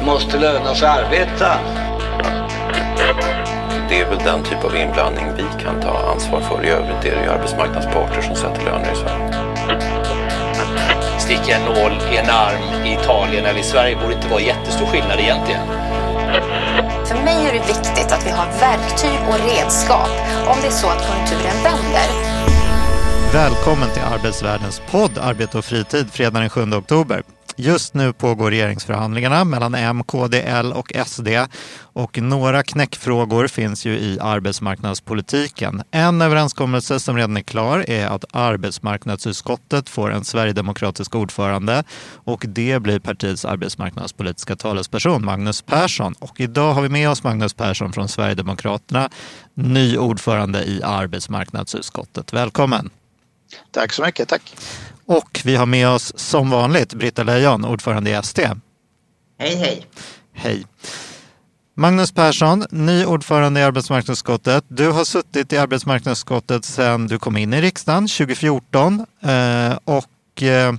måste löna sig att arbeta. Det är väl den typ av inblandning vi kan ta ansvar för. I övrigt är det ju arbetsmarknadsparter som sätter löner i Sverige. Sticka en nål i en arm i Italien eller i Sverige borde inte vara jättestor skillnad egentligen. För mig är det viktigt att vi har verktyg och redskap om det är så att konjunkturen vänder. Välkommen till Arbetsvärldens podd Arbete och fritid fredagen den 7 oktober. Just nu pågår regeringsförhandlingarna mellan M, KD, L och SD och några knäckfrågor finns ju i arbetsmarknadspolitiken. En överenskommelse som redan är klar är att arbetsmarknadsutskottet får en sverigedemokratisk ordförande och det blir partiets arbetsmarknadspolitiska talesperson Magnus Persson. Och idag har vi med oss Magnus Persson från Sverigedemokraterna, ny ordförande i arbetsmarknadsutskottet. Välkommen! Tack så mycket, tack. Och vi har med oss som vanligt Britta Lejon, ordförande i SD. Hej, hej. Hej. Magnus Persson, ny ordförande i arbetsmarknadsutskottet. Du har suttit i arbetsmarknadsutskottet sedan du kom in i riksdagen 2014 eh, och eh,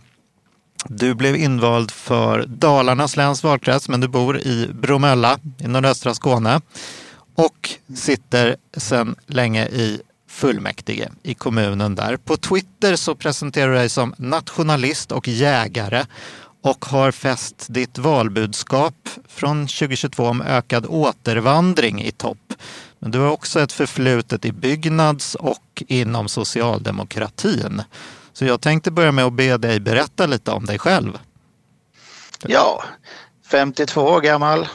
du blev invald för Dalarnas läns valkrets, men du bor i Bromölla i nordöstra Skåne och sitter sedan länge i fullmäktige i kommunen där. På Twitter så presenterar du dig som nationalist och jägare och har fäst ditt valbudskap från 2022 om ökad återvandring i topp. Men du har också ett förflutet i Byggnads och inom socialdemokratin. Så jag tänkte börja med att be dig berätta lite om dig själv. Ja, 52 år gammal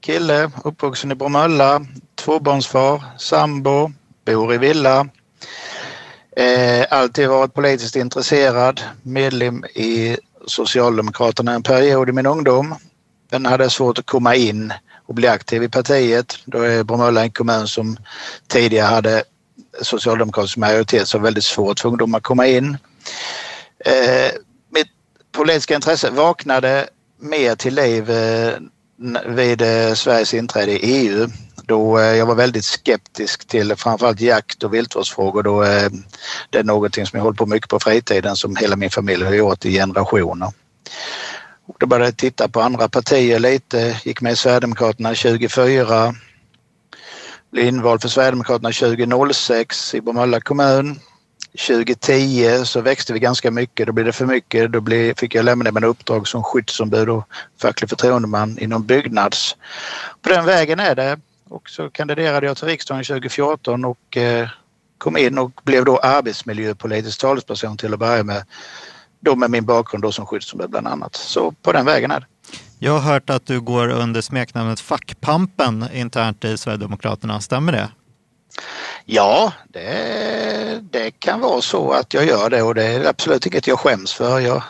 kille, uppvuxen i Bromölla, tvåbarnsfar, sambo, bor i villa. Eh, alltid varit politiskt intresserad, medlem i Socialdemokraterna en period i min ungdom. Den hade svårt att komma in och bli aktiv i partiet. Då är Bromölla en kommun som tidigare hade socialdemokratisk majoritet så väldigt svårt för ungdomar att komma in. Eh, mitt politiska intresse vaknade mer till liv eh, vid eh, Sveriges inträde i EU då eh, jag var väldigt skeptisk till framförallt jakt och viltvårdsfrågor då eh, det är någonting som jag håller på mycket på fritiden som hela min familj har gjort i generationer. Och då började jag titta på andra partier lite, gick med i Sverigedemokraterna 2004, blev invald för Sverigedemokraterna 2006 i Bromölla kommun. 2010 så växte vi ganska mycket. Då blev det för mycket. Då blev, fick jag lämna mina uppdrag som skyddsombud och facklig förtroendeman inom Byggnads. På den vägen är det. Och så kandiderade jag till riksdagen 2014 och eh, kom in och blev då arbetsmiljöpolitisk talesperson till att börja med. Då med min bakgrund då som skyddsombud bland annat. Så på den vägen är det. Jag har hört att du går under smeknamnet Fackpampen internt i Sverigedemokraterna. Stämmer det? Ja, det, det kan vara så att jag gör det och det är absolut inget jag skäms för. Jag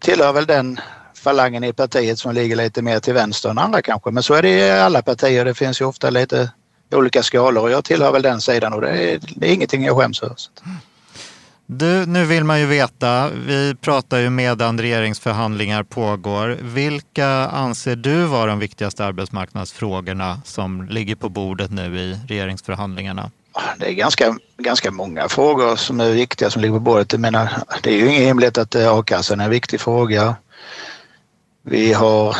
tillhör väl den falangen i partiet som ligger lite mer till vänster än andra kanske. Men så är det i alla partier. Det finns ju ofta lite olika skalor och jag tillhör väl den sidan och det är, det är ingenting jag skäms för. Du, nu vill man ju veta, vi pratar ju medan regeringsförhandlingar pågår. Vilka anser du vara de viktigaste arbetsmarknadsfrågorna som ligger på bordet nu i regeringsförhandlingarna? Det är ganska, ganska många frågor som är viktiga som ligger på bordet. Jag menar, det är ju ingen hemlighet att a-kassan är en viktig fråga. Vi har,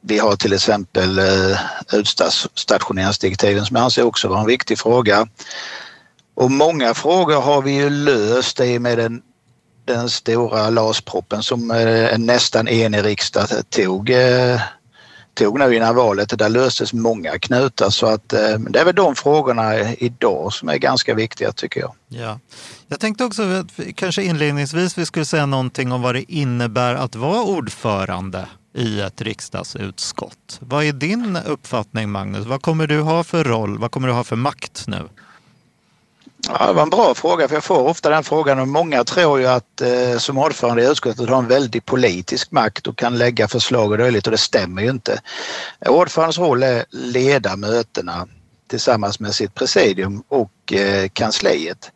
vi har till exempel eh, utstationeringsdirektiven som jag anser också vara en viktig fråga. Och många frågor har vi ju löst i och med den, den stora LAS-proppen som eh, en nästan enig riksdag tog, eh, tog nu innan valet. Där löstes många knutar så att eh, det är väl de frågorna idag som är ganska viktiga tycker jag. Ja. Jag tänkte också att kanske inledningsvis vi skulle säga någonting om vad det innebär att vara ordförande i ett riksdagsutskott. Vad är din uppfattning Magnus? Vad kommer du ha för roll? Vad kommer du ha för makt nu? Ja, det var en bra fråga för jag får ofta den frågan och många tror ju att eh, som ordförande i utskottet har en väldigt politisk makt och kan lägga förslag och dylikt och det stämmer ju inte. Ordförandens roll är leda mötena tillsammans med sitt presidium och eh, kansliet.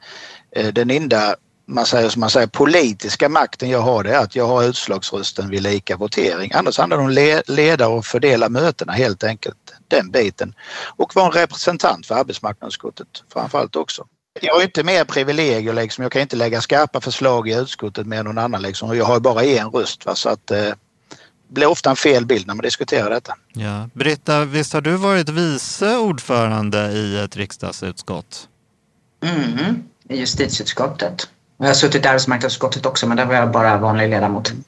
Eh, den enda man säger som man säger, politiska makten jag har det är att jag har utslagsrösten vid lika votering. Annars handlar det om le leda och fördela mötena helt enkelt. Den biten. Och vara en representant för arbetsmarknadsutskottet framförallt också. Jag har inte mer privilegier liksom. Jag kan inte lägga skarpa förslag i utskottet med någon annan liksom. Jag har bara en röst. Va? Så att, eh, blir ofta en fel bild när man diskuterar detta. Ja. Britta, visst har du varit vice ordförande i ett riksdagsutskott? Mm, i justitieutskottet. Jag har suttit i arbetsmarknadsutskottet också, men där var jag bara vanlig ledamot.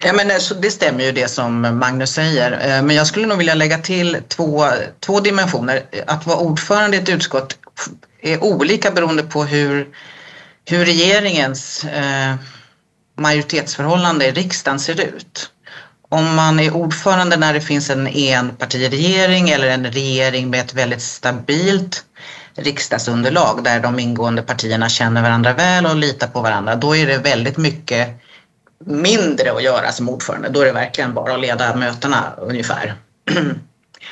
Ja, men, så det stämmer ju det som Magnus säger. Eh, men jag skulle nog vilja lägga till två, två dimensioner. Att vara ordförande i ett utskott är olika beroende på hur, hur regeringens eh, majoritetsförhållande i riksdagen ser ut. Om man är ordförande när det finns en enpartiregering eller en regering med ett väldigt stabilt riksdagsunderlag där de ingående partierna känner varandra väl och litar på varandra, då är det väldigt mycket mindre att göra som ordförande. Då är det verkligen bara att leda mötena ungefär.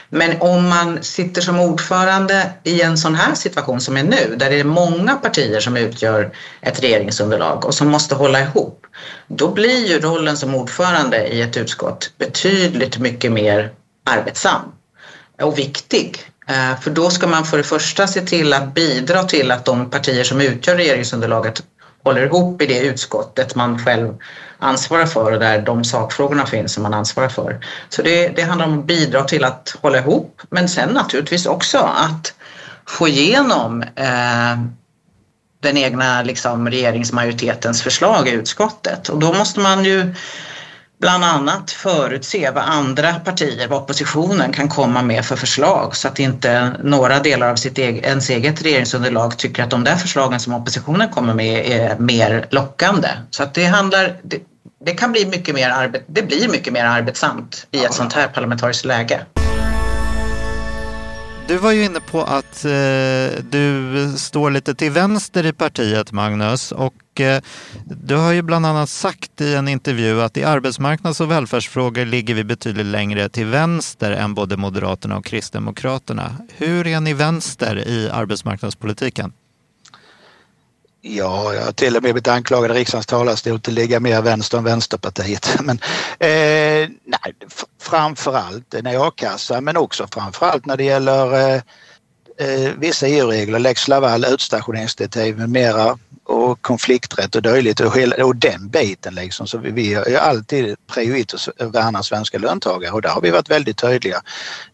Men om man sitter som ordförande i en sån här situation som är nu, där det är många partier som utgör ett regeringsunderlag och som måste hålla ihop, då blir ju rollen som ordförande i ett utskott betydligt mycket mer arbetsam och viktig. Eh, för då ska man för det första se till att bidra till att de partier som utgör regeringsunderlaget håller ihop i det utskottet man själv ansvarar för och där de sakfrågorna finns som man ansvarar för. Så det, det handlar om att bidra till att hålla ihop men sen naturligtvis också att få igenom eh, den egna liksom, regeringsmajoritetens förslag i utskottet och då måste man ju bland annat förutse vad andra partier, vad oppositionen kan komma med för förslag så att inte några delar av sitt eget, ens eget regeringsunderlag tycker att de där förslagen som oppositionen kommer med är mer lockande. Så att det handlar, det, det kan bli mycket mer, arbet, det blir mycket mer arbetsamt i ett sånt här parlamentariskt läge. Du var ju inne på att eh, du står lite till vänster i partiet, Magnus. Och eh, du har ju bland annat sagt i en intervju att i arbetsmarknads och välfärdsfrågor ligger vi betydligt längre till vänster än både Moderaterna och Kristdemokraterna. Hur är ni vänster i arbetsmarknadspolitiken? Ja, jag har till och med blivit anklagad i riksdagens talarstol till att ligga mer vänster än Vänsterpartiet. Men, eh, nej, framförallt när a-kassa men också framförallt när det gäller eh, eh vissa EU-regler, lex Laval, utstationeringsdirektiv med mera och konflikträtt och dylikt och, och den biten liksom. Så vi, vi har ju alltid prioriterat att värna svenska löntagare och där har vi varit väldigt tydliga.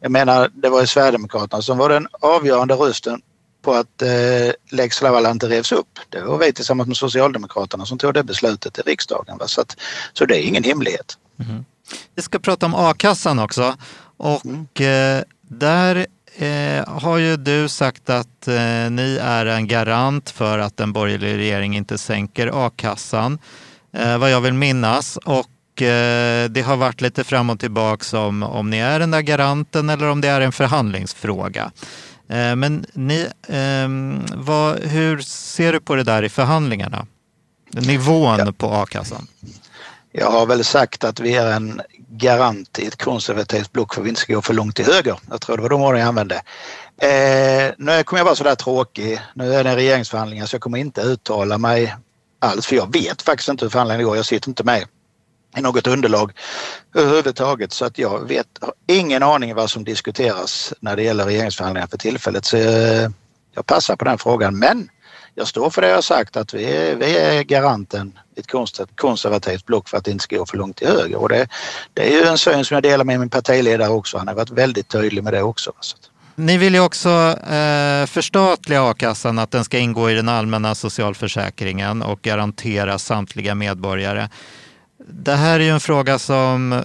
Jag menar, det var ju Sverigedemokraterna som var den avgörande rösten på att eh, lex Laval inte revs upp. Det var vi tillsammans med Socialdemokraterna som tog det beslutet i riksdagen. Va? Så, att, så det är ingen hemlighet. Mm. Vi ska prata om a-kassan också och mm. eh, där eh, har ju du sagt att eh, ni är en garant för att en borgerlig regering inte sänker a-kassan, eh, vad jag vill minnas. Och eh, det har varit lite fram och tillbaka om, om ni är den där garanten eller om det är en förhandlingsfråga. Eh, men ni, ehm, vad, hur ser du på det där i förhandlingarna? Nivån ja. på a-kassan? Jag har väl sagt att vi är en garant i ett konservativt block för att vi inte ska gå för långt till höger. Jag tror det var de orden jag använde. Eh, nu kommer jag vara sådär tråkig. Nu är det regeringsförhandlingar så jag kommer inte uttala mig alls för jag vet faktiskt inte hur förhandlingarna går. Jag sitter inte med något underlag överhuvudtaget så att jag vet, har ingen aning vad som diskuteras när det gäller regeringsförhandlingar för tillfället. Så eh, jag, passar på den frågan men jag står för det jag har sagt att vi är, vi är garanten i ett konservativt block för att det inte ska gå för långt till höger och det, det är ju en syn som jag delar med min partiledare också. Han har varit väldigt tydlig med det också. Ni vill ju också eh, förstatliga a-kassan, att den ska ingå i den allmänna socialförsäkringen och garantera samtliga medborgare. Det här är ju en fråga som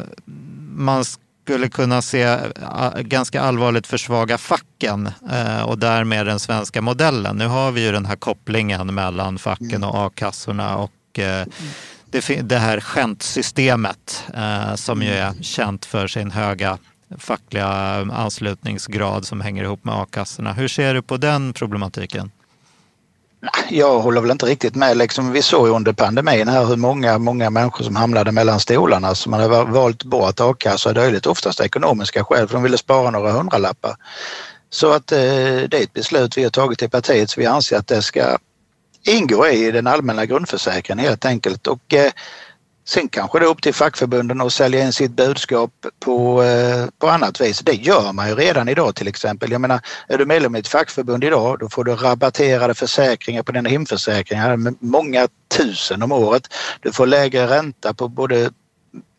man skulle kunna se äh, ganska allvarligt försvaga facken eh, och därmed den svenska modellen. Nu har vi ju den här kopplingen mellan facken och a-kassorna och eh, det, här skämtsystemet eh, som ju är känt för sin höga fackliga anslutningsgrad som hänger ihop med a-kassorna. Hur ser du på den problematiken? Jag håller väl inte riktigt med. Liksom, vi såg ju under pandemin här hur många, många människor som hamnade mellan stolarna som hade valt bort a-kassa och dylikt, oftast ekonomiska skäl för de ville spara några hundralappar. Så att eh, det är ett beslut vi har tagit i partiet så vi anser att det ska ingå i den allmänna grundförsäkringen helt enkelt. Och, eh, Sen kanske det är upp till fackförbunden att sälja in sitt budskap på, eh, på annat vis. Det gör man ju redan idag till exempel. Jag menar, är du medlem i ett fackförbund idag då får du rabatterade försäkringar på dina hemförsäkringar med många tusen om året. Du får lägre ränta på både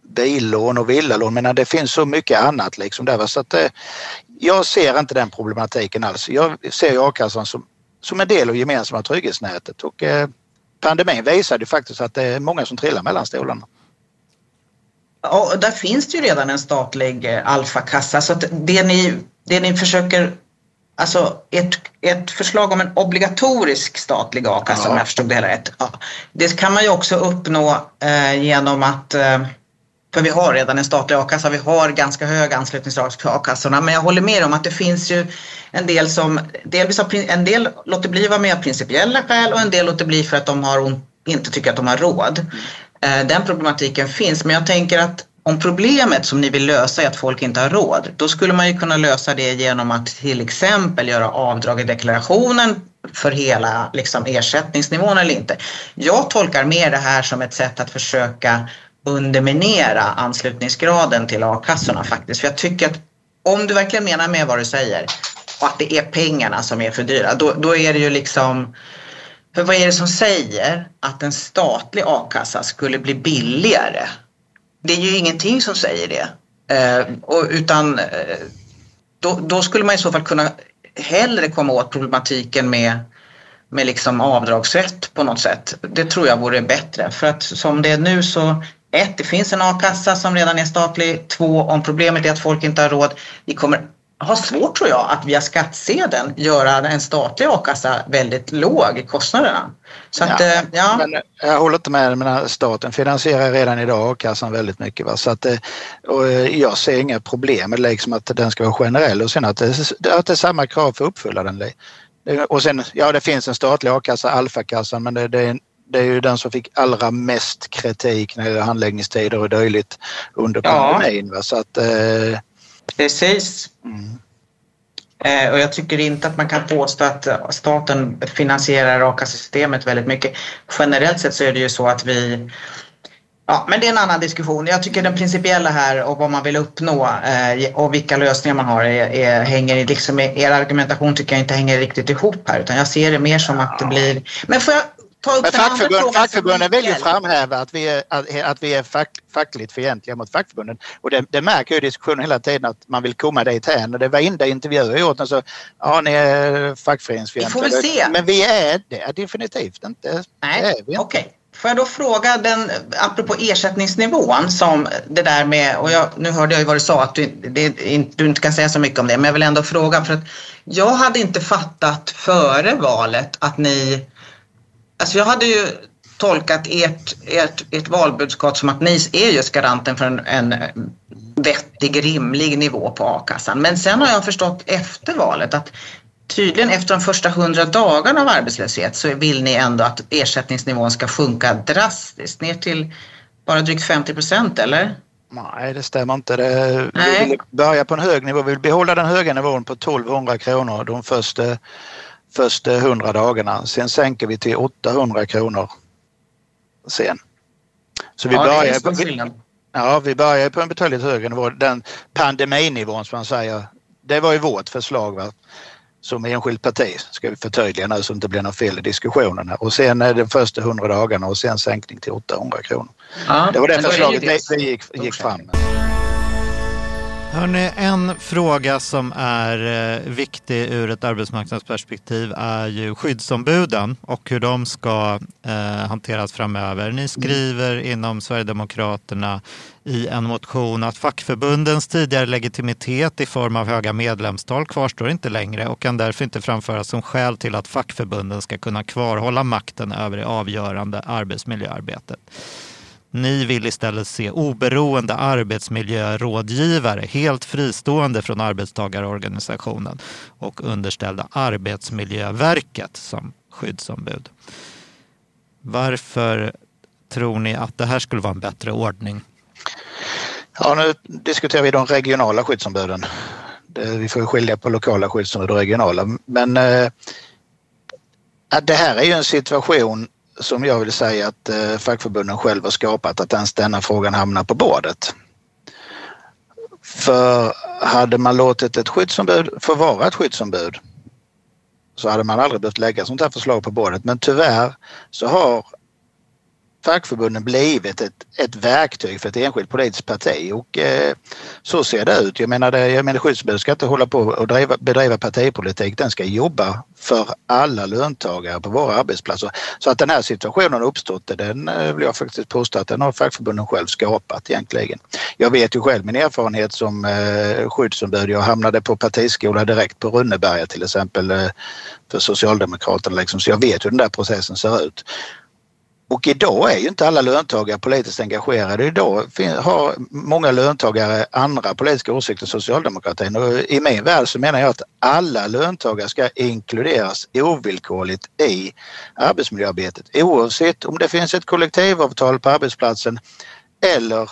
billån och villalån. Men det finns så mycket annat liksom där. Så att, eh, jag ser inte den problematiken alls. Jag ser ju a-kassan som, som en del av gemensamma trygghetsnätet och eh, pandemin visade ju faktiskt att det är många som trillar mellan stolarna. Och där finns det ju redan en statlig eh, alfakassa så att det ni, det ni försöker Alltså ett, ett förslag om en obligatorisk statlig a-kassa ja. om jag förstod det hela rätt. Ja. Det kan man ju också uppnå eh, genom att eh, för vi har redan en statlig a-kassa, vi har ganska hög anslutningsgrad till a-kassorna. Men jag håller med om att det finns ju en del som, delvis har, en del låter bli vara med av principiella skäl och en del låter bli för att de har, inte tycker att de har råd. Eh, den problematiken finns, men jag tänker att om problemet som ni vill lösa är att folk inte har råd, då skulle man ju kunna lösa det genom att till exempel göra avdrag i deklarationen för hela liksom, ersättningsnivån eller inte. Jag tolkar mer det här som ett sätt att försöka underminera anslutningsgraden till a-kassorna faktiskt. För jag tycker att om du verkligen menar med vad du säger och att det är pengarna som är för dyra, då, då är det ju liksom för vad är det som säger att en statlig a-kassa skulle bli billigare? Det är ju ingenting som säger det. Eh, och, utan eh, då, då, skulle man i så fall kunna hellre komma åt problematiken med, med liksom avdragsrätt på något sätt. Det tror jag vore bättre. För att som det är nu så ett, det finns en a-kassa som redan är statlig. Två, om problemet är att folk inte har råd. Vi kommer ha svårt tror jag att via skattsedeln göra en statlig a-kassa väldigt låg i kostnaderna. Så att, ja, eh, ja. Men jag håller inte med, men staten finansierar redan idag a-kassan väldigt mycket. Va? Så att, eh, och eh, jag ser inga problem med liksom att den ska vara generell och sen att det, att det är samma krav för att uppfylla den. Och sen, ja det finns en statlig a-kassa, Alfakassan, men det, det, är det är ju den som fick allra mest kritik när det gäller handläggningstider och dylikt under pandemin. Ja. Så att, eh... Precis. Mm. Eh, och jag tycker inte att man kan påstå att staten finansierar a-kassesystemet väldigt mycket. Generellt sett så är det ju så att vi Ja, men det är en annan diskussion. Jag tycker den principiella här och vad man vill uppnå eh, och vilka lösningar man har är, är, hänger liksom, er argumentation tycker jag inte hänger riktigt ihop här utan jag ser det mer som att det blir... Men får jag Men fackförbund, fackförbunden vill ju framhäva att vi är, att, att vi är fack, fackligt fientliga mot fackförbunden. Och det, det märker i diskussionen hela tiden att man vill komma dit hän. Och det var inte intervjuer jag gjort. Alltså, ja, ni är fackföreningsfientliga. Vi får väl se. Men vi är det definitivt inte. Nej, okej. Okay. Får jag då fråga den, apropå ersättningsnivån som det där med, och jag, nu hörde jag ju vad du sa att du, det, du inte kan säga så mycket om det, men jag vill ändå fråga för att jag hade inte fattat före valet att ni Alltså jag hade ju tolkat ert, ert, ert valbudskap som att ni är just garanten för en, en vettig, rimlig nivå på a-kassan. Men sen har jag förstått efter valet att tydligen efter de första hundra dagarna av arbetslöshet så vill ni ändå att ersättningsnivån ska sjunka drastiskt ner till bara drygt 50 procent, eller? Nej, det stämmer inte. Det, vi vill börja på en hög nivå. Vi vill behålla den höga nivån på 1200 kronor de första första 100 dagarna. Sen sänker vi till 800 kronor sen. Så vi ja, börjar ja, vi börjar på en betydligt högre nivå. Den pandeminivån som man säger, det var ju vårt förslag. Va? Som enskilt parti ska vi förtydliga nu så det inte blir något fel i diskussionen. Och sen är det första 100 dagarna och sen sänkning till 800 kronor. Ja, det var det förslaget det vi gick, gick fram med. Hörrni, en fråga som är eh, viktig ur ett arbetsmarknadsperspektiv är ju skyddsombuden och hur de ska eh, hanteras framöver. Ni skriver inom Sverigedemokraterna i en motion att fackförbundens tidigare legitimitet i form av höga medlemstal kvarstår inte längre och kan därför inte framföras som skäl till att fackförbunden ska kunna kvarhålla makten över det avgörande arbetsmiljöarbetet. Ni vill istället se oberoende arbetsmiljörådgivare helt fristående från arbetstagarorganisationen och underställda Arbetsmiljöverket som skyddsombud. Varför tror ni att det här skulle vara en bättre ordning? Ja, nu diskuterar vi de regionala skyddsombuden. Vi får skilja på lokala skyddsombud och regionala. Men eh, det här är ju en situation som jag vill säga att eh, fackförbunden själva har skapat att ens denna frågan hamnar på bordet. För hade man låtit ett skyddsombud få vara ett skyddsombud så hade man aldrig behövt lägga sånt här förslag på bordet. Men tyvärr så har fackförbunden blivit ett, ett verktyg för ett enskilt politiskt parti och eh, så ser det ut. Jag menar, det, jag menar skyddsombud ska inte hålla på och driva, bedriva partipolitik, den ska jobba för alla löntagare på våra arbetsplatser. Så att den här situationen har uppstått, den eh, vill jag faktiskt påstå att den har fackförbunden själv skapat egentligen. Jag vet ju själv min erfarenhet som eh, skyddsombud. Jag hamnade på partiskola direkt på Runneberga till exempel eh, för Socialdemokraterna liksom, så jag vet hur den där processen ser ut. Och idag är ju inte alla löntagare politiskt engagerade. Idag har många löntagare andra politiska åsikter än socialdemokratin och i min värld så menar jag att alla löntagare ska inkluderas ovillkorligt i arbetsmiljöarbetet oavsett om det finns ett kollektivavtal på arbetsplatsen eller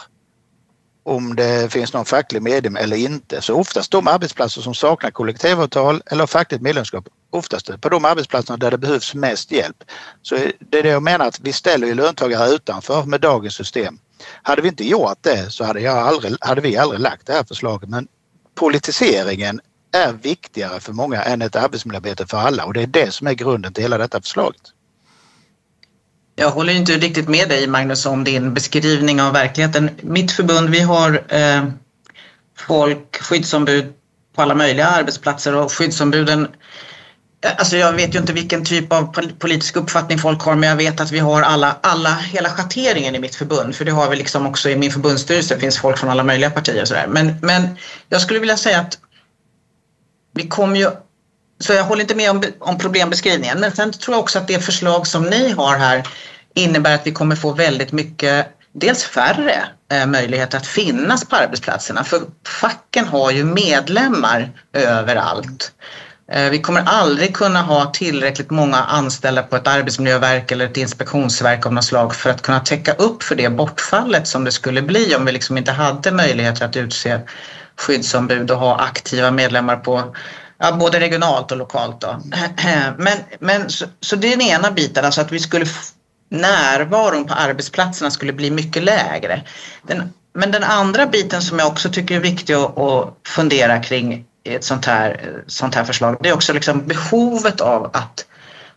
om det finns någon facklig medlem eller inte. Så oftast de arbetsplatser som saknar kollektivavtal eller fackligt medlemskap, oftast på de arbetsplatserna där det behövs mest hjälp. Så det är det jag menar att vi ställer ju löntagare utanför med dagens system. Hade vi inte gjort det så hade, jag aldrig, hade vi aldrig lagt det här förslaget. Men politiseringen är viktigare för många än ett arbetsmiljöarbete för alla och det är det som är grunden till hela detta förslaget. Jag håller inte riktigt med dig Magnus om din beskrivning av verkligheten. Mitt förbund, vi har eh, folk, skyddsombud på alla möjliga arbetsplatser och skyddsombuden Alltså jag vet ju inte vilken typ av politisk uppfattning folk har men jag vet att vi har alla, alla, hela schatteringen i mitt förbund för det har vi liksom också i min förbundsstyrelse, det finns folk från alla möjliga partier och sådär. Men, men jag skulle vilja säga att vi kommer ju så jag håller inte med om, om problembeskrivningen. Men sen tror jag också att det förslag som ni har här innebär att vi kommer få väldigt mycket, dels färre eh, möjligheter att finnas på arbetsplatserna. För facken har ju medlemmar överallt. Eh, vi kommer aldrig kunna ha tillräckligt många anställda på ett arbetsmiljöverk eller ett inspektionsverk av något slag för att kunna täcka upp för det bortfallet som det skulle bli om vi liksom inte hade möjligheter att utse skyddsombud och ha aktiva medlemmar på Ja, både regionalt och lokalt. Då. Men, men, så, så det är den ena biten, alltså att vi skulle närvaron på arbetsplatserna skulle bli mycket lägre. Den, men den andra biten som jag också tycker är viktig att, att fundera kring ett sånt här, sånt här förslag, det är också liksom behovet av att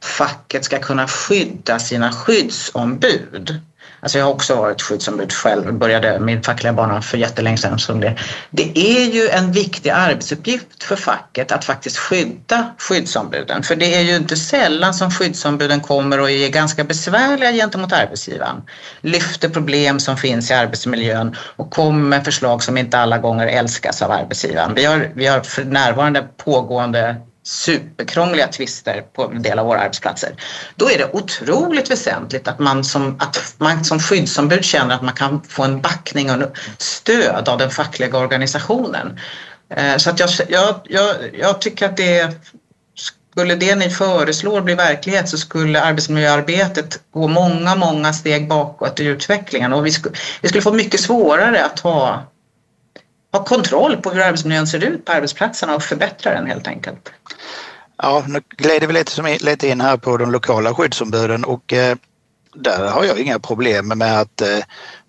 facket ska kunna skydda sina skyddsombud. Alltså jag har också varit skyddsombud själv, började min fackliga bana för jättelänge sedan. Som det. det är ju en viktig arbetsuppgift för facket att faktiskt skydda skyddsombuden. För det är ju inte sällan som skyddsombuden kommer och är ganska besvärliga gentemot arbetsgivaren. Lyfter problem som finns i arbetsmiljön och kommer med förslag som inte alla gånger älskas av arbetsgivaren. Vi har, vi har för närvarande pågående superkrångliga tvister på en del av våra arbetsplatser. Då är det otroligt väsentligt att man som, att man som skyddsombud känner att man kan få en backning och stöd av den fackliga organisationen. Eh, så att jag, jag, jag, jag tycker att det skulle det ni föreslår bli verklighet så skulle arbetsmiljöarbetet gå många, många steg bakåt i utvecklingen och vi skulle, vi skulle få mycket svårare att ha ha kontroll på hur arbetsmiljön ser ut på arbetsplatserna och förbättra den helt enkelt. Ja, nu glider vi lite, lite in här på de lokala skyddsombuden och eh, där har jag inga problem med att eh,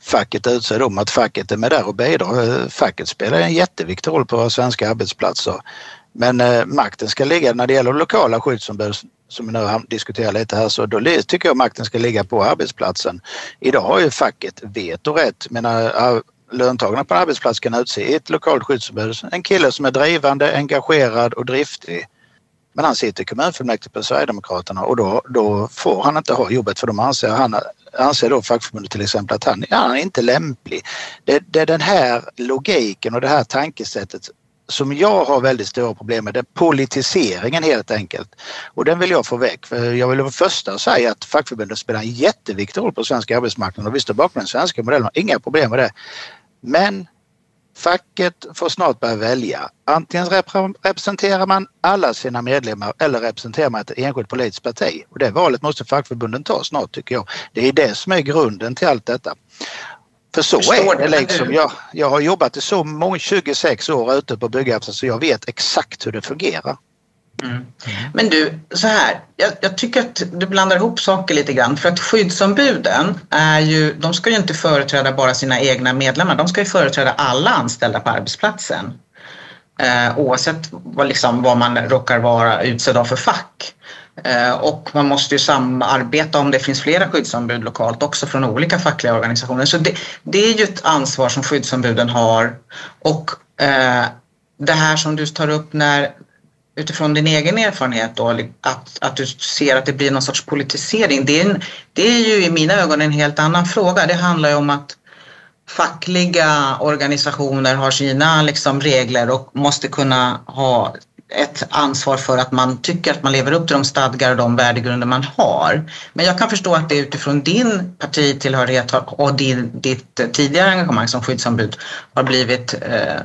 facket utser dem, att facket är med där och bidrar. Eh, facket spelar en jätteviktig roll på våra svenska arbetsplatser. Men eh, makten ska ligga, när det gäller lokala skyddsombud som vi nu diskuterar lite här, så då tycker jag makten ska ligga på arbetsplatsen. Idag har ju facket vetorätt. Menar, löntagarna på en arbetsplats kan utse ett lokalt skyddsombud. En kille som är drivande, engagerad och driftig. Men han sitter i kommunfullmäktige på Sverigedemokraterna och då, då får han inte ha jobbet för de anser, han, anser då fackförbundet till exempel att han, han är inte lämplig. Det, det är den här logiken och det här tankesättet som jag har väldigt stora problem med, det är politiseringen helt enkelt. Och den vill jag få väck. För jag vill vara första att säga att fackförbundet spelar en jätteviktig roll på svensk arbetsmarknad och vi står bakom den svenska modellen, inga problem med det. Men facket får snart börja välja. Antingen representerar man alla sina medlemmar eller representerar man ett enskilt politiskt parti. Och det valet måste fackförbunden ta snart tycker jag. Det är det som är grunden till allt detta. För så är det liksom. Jag, jag har jobbat i så många, 26 år ute på byggarbetsplatser så jag vet exakt hur det fungerar. Mm. mm. Men du, så här. Jag, jag, tycker att du blandar ihop saker lite grann. För att skyddsombuden är ju, de ska ju inte företräda bara sina egna medlemmar. De ska ju företräda alla anställda på arbetsplatsen. Eh, oavsett vad, liksom, vad man råkar vara utsedd av för fack. Eh, och man måste ju samarbeta om det finns flera skyddsombud lokalt också från olika fackliga organisationer. Så det, det är ju ett ansvar som skyddsombuden har. Och eh, det här som du tar upp när utifrån din egen erfarenhet då, att, att du ser att det blir någon sorts politisering. Det är, en, det är ju i mina ögon en helt annan fråga. Det handlar ju om att fackliga organisationer har sina liksom, regler och måste kunna ha ett ansvar för att man tycker att man lever upp till de stadgar och de värdegrunder man har. Men jag kan förstå att det utifrån din partitillhörighet och din, ditt tidigare engagemang som skyddsombud har blivit eh,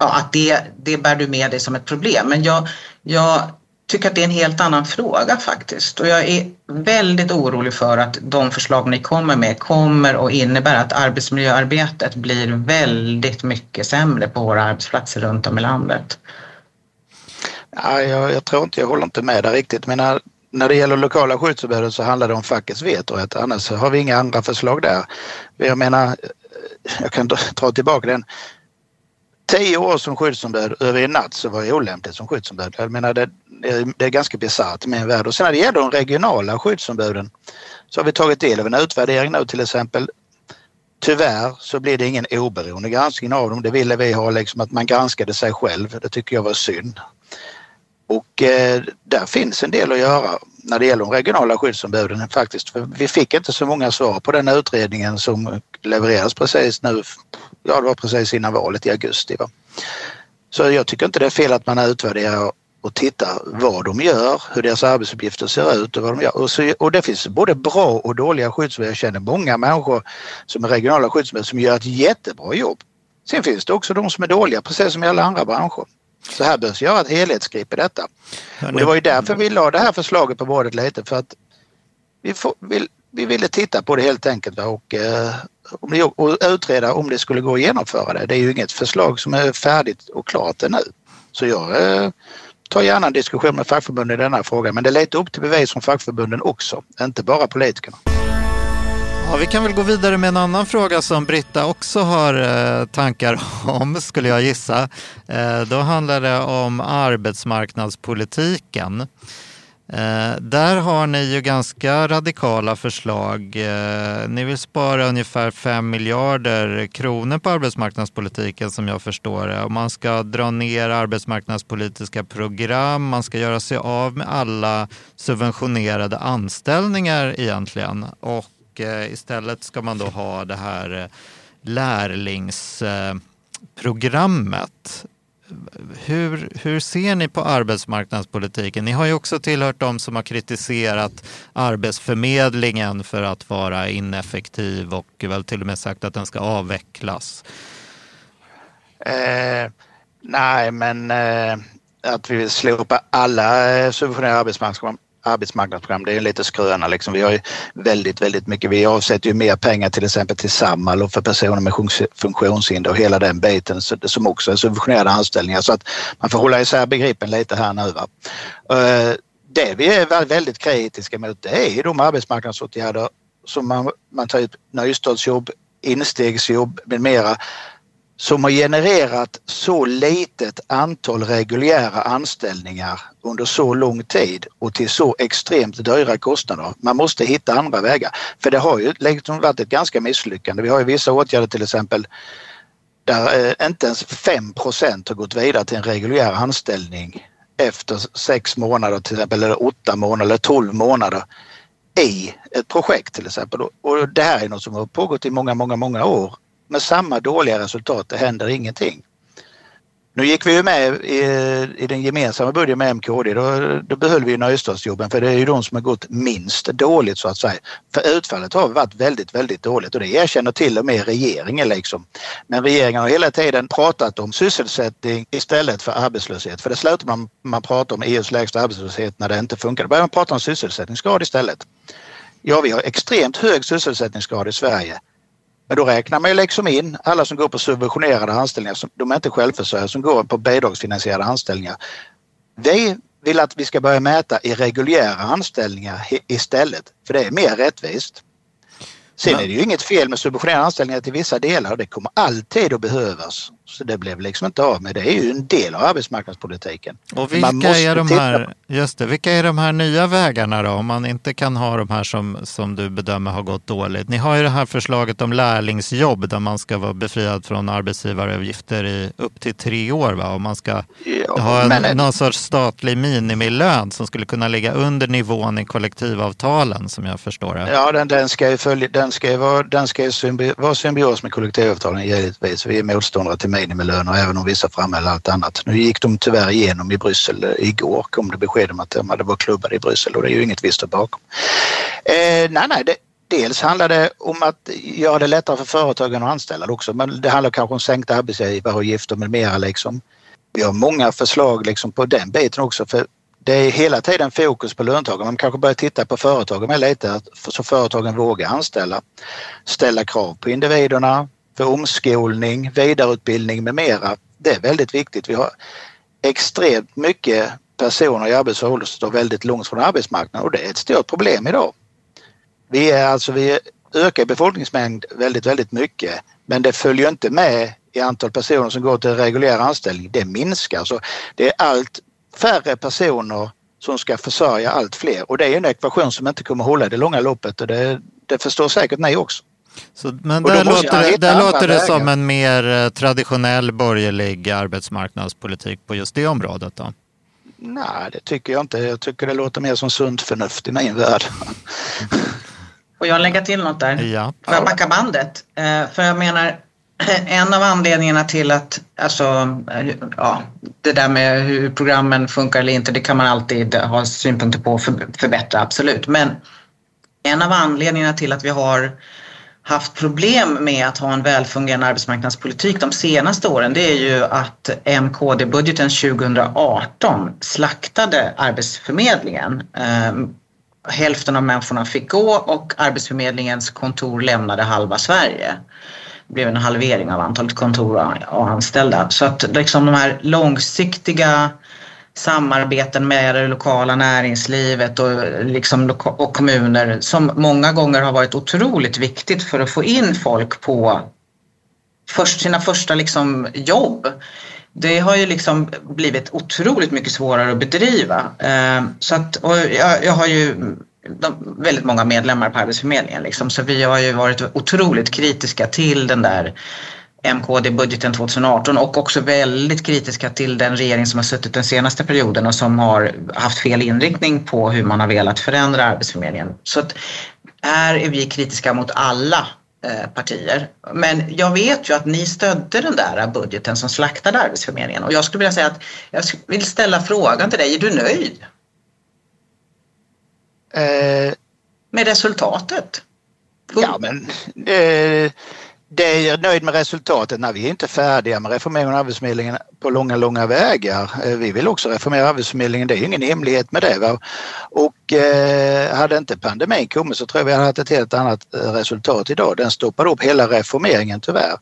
ja, att det, det bär du med dig som ett problem. Men jag, jag tycker att det är en helt annan fråga faktiskt och jag är väldigt orolig för att de förslag ni kommer med kommer att innebära att arbetsmiljöarbetet blir väldigt mycket sämre på våra arbetsplatser runt om i landet. Ja, jag, jag tror inte, jag håller inte med där riktigt. Men när, när det gäller lokala skyddsombud så handlar det om fackets vetorätt. Annars har vi inga andra förslag där. Jag menar, jag kan dra tillbaka den. Tio år som skyddsombud över en natt så var jag olämplig som skyddsombud. Jag menar det, det är ganska bisarrt i min värld. Och sen när det gäller de regionala skyddsombuden så har vi tagit del av en utvärdering nu till exempel. Tyvärr så blir det ingen oberoende granskning av dem. Det ville vi ha, liksom att man granskade sig själv. Det tycker jag var synd. Och eh, där finns en del att göra när det gäller de regionala skyddsombuden faktiskt. För vi fick inte så många svar på den utredningen som levereras precis nu. Ja, det var precis innan valet i augusti. Va? Så jag tycker inte det är fel att man utvärderar och tittar vad de gör, hur deras arbetsuppgifter ser ut och vad de gör. Och, så, och det finns både bra och dåliga skyddsombud. Jag känner många människor som är regionala skyddsombud som gör ett jättebra jobb. Sen finns det också de som är dåliga, precis som i alla andra branscher. Så här behövs göra ett helhetsgrepp i detta. Och det var ju därför vi la det här förslaget på bordet lite för att vi, får, vi, vi ville titta på det helt enkelt och, eh, och utreda om det skulle gå att genomföra det. Det är ju inget förslag som är färdigt och klart ännu. Så jag eh, tar gärna en diskussion med fackförbunden i denna fråga men det är lite upp till bevis från fackförbunden också, inte bara politikerna. Ja, vi kan väl gå vidare med en annan fråga som Britta också har eh, tankar om, skulle jag gissa. Eh, då handlar det om arbetsmarknadspolitiken. Eh, där har ni ju ganska radikala förslag. Eh, ni vill spara ungefär 5 miljarder kronor på arbetsmarknadspolitiken som jag förstår det. Och man ska dra ner arbetsmarknadspolitiska program, man ska göra sig av med alla subventionerade anställningar egentligen. Och Eh, istället ska man då ha det här eh, lärlingsprogrammet. Hur, hur ser ni på arbetsmarknadspolitiken? Ni har ju också tillhört de som har kritiserat Arbetsförmedlingen för att vara ineffektiv och väl till och med sagt att den ska avvecklas. Eh, nej, men eh, att vi vill slopa alla eh, subventionerade arbetsmarknadsprogram arbetsmarknadsprogram, det är lite skröna liksom. Vi har ju väldigt, väldigt mycket. Vi avsätter ju mer pengar till exempel till Samhall och för personer med funktionshinder och hela den biten som också är subventionerade anställningar. Så att man får hålla isär begreppen lite här nu. Va? Eh, det vi är väldigt kritiska mot det är de arbetsmarknadsåtgärder som man, man tar ut nystartsjobb, instegsjobb med mera som har genererat så litet antal reguljära anställningar under så lång tid och till så extremt dyra kostnader. Man måste hitta andra vägar. För det har ju liksom varit ett ganska misslyckande. Vi har ju vissa åtgärder till exempel där eh, inte ens 5% har gått vidare till en reguljär anställning efter sex månader till exempel eller åtta månader eller tolv månader i ett projekt till exempel. Och det här är något som har pågått i många, många, många år med samma dåliga resultat. Det händer ingenting. Nu gick vi ju med i, i den gemensamma budgeten med MKD. Då, då behöll vi nystartsjobben för det är ju de som har gått minst dåligt så att säga. För utfallet har varit väldigt, väldigt dåligt och det erkänner till och med regeringen liksom. Men regeringen har hela tiden pratat om sysselsättning istället för arbetslöshet. För det slutar man, man prata om EUs lägsta arbetslöshet när det inte funkar. Då börjar man prata om sysselsättningsgrad istället. Ja, vi har extremt hög sysselsättningsgrad i Sverige. Men då räknar man ju liksom in alla som går på subventionerade anställningar, de är inte självförsörjare, som går på bidragsfinansierade anställningar. Vi vill att vi ska börja mäta i reguljära anställningar istället, för det är mer rättvist. Sen är det ju inget fel med subventionerade anställningar till vissa delar och det kommer alltid att behövas. Så det blev liksom inte av med. Det är ju en del av arbetsmarknadspolitiken. Och vilka är, de här, just det, vilka är de här nya vägarna då? Om man inte kan ha de här som, som du bedömer har gått dåligt. Ni har ju det här förslaget om lärlingsjobb där man ska vara befriad från arbetsgivaravgifter i upp till tre år. Va? Och man ska ja, ha en, men... någon sorts statlig minimilön som skulle kunna ligga under nivån i kollektivavtalen som jag förstår det. Ja, den, den ska ju, följa, den ska ju vara, den ska ju symbi vara symbios med kollektivavtalen givetvis. Vi är motståndare till minimilöner även om vissa framhöll allt annat. Nu gick de tyvärr igenom i Bryssel eh, igår kom det besked om att de hade varit klubbade i Bryssel och det är ju inget vi står bakom. Eh, nej, nej, det, dels handlar det om att göra det lättare för företagen att anställa också men det handlar kanske om sänkta arbetsgivaravgifter med mera liksom. Vi har många förslag liksom på den biten också för det är hela tiden fokus på löntagarna. Man kanske börjar titta på företagen med lite så företagen vågar anställa. Ställa krav på individerna för omskolning, vidareutbildning med mera. Det är väldigt viktigt. Vi har extremt mycket personer i arbetsför ålder som står väldigt långt från arbetsmarknaden och det är ett stort problem idag. Vi är alltså, vi ökar befolkningsmängd väldigt, väldigt mycket men det följer inte med i antal personer som går till reguljär anställning. Det minskar. Så det är allt färre personer som ska försörja allt fler och det är en ekvation som inte kommer hålla i det långa loppet och det, det förstår säkert ni också. Så, men där låter, det, där låter det som en mer eh, traditionell borgerlig arbetsmarknadspolitik på just det området då? Nej, det tycker jag inte. Jag tycker det låter mer som sunt förnuft i min värld. Får jag lägga till något där? Ja. Får jag backa bandet? Eh, för jag menar, en av anledningarna till att, alltså, ja, det där med hur programmen funkar eller inte, det kan man alltid ha synpunkter på och förbättra, absolut. Men en av anledningarna till att vi har haft problem med att ha en välfungerande arbetsmarknadspolitik de senaste åren det är ju att MKD-budgeten 2018 slaktade Arbetsförmedlingen. Ehm, hälften av människorna fick gå och Arbetsförmedlingens kontor lämnade halva Sverige. Det blev en halvering av antalet kontor och anställda. Så att liksom de här långsiktiga samarbeten med det lokala näringslivet och, liksom, och kommuner som många gånger har varit otroligt viktigt för att få in folk på först, sina första liksom, jobb. Det har ju liksom blivit otroligt mycket svårare att bedriva. Eh, så att, och jag, jag har ju de, väldigt många medlemmar på Arbetsförmedlingen liksom, så vi har ju varit otroligt kritiska till den där MKD-budgeten 2018 och också väldigt kritiska till den regering som har suttit den senaste perioden och som har haft fel inriktning på hur man har velat förändra Arbetsförmedlingen. Så att här är vi kritiska mot alla eh, partier. Men jag vet ju att ni stödde den där budgeten som slaktade Arbetsförmedlingen och jag skulle vilja säga att jag vill ställa frågan till dig, är du nöjd? Eh, med resultatet? Ja men eh, det är jag nöjd med resultatet. Nej, vi är inte färdiga med reformeringen av Arbetsförmedlingen på långa, långa vägar. Eh, vi vill också reformera Arbetsförmedlingen. Det är ingen hemlighet med det. Va? Och eh, hade inte pandemin kommit så tror jag vi hade haft ett helt annat eh, resultat idag. Den stoppade upp hela reformeringen tyvärr.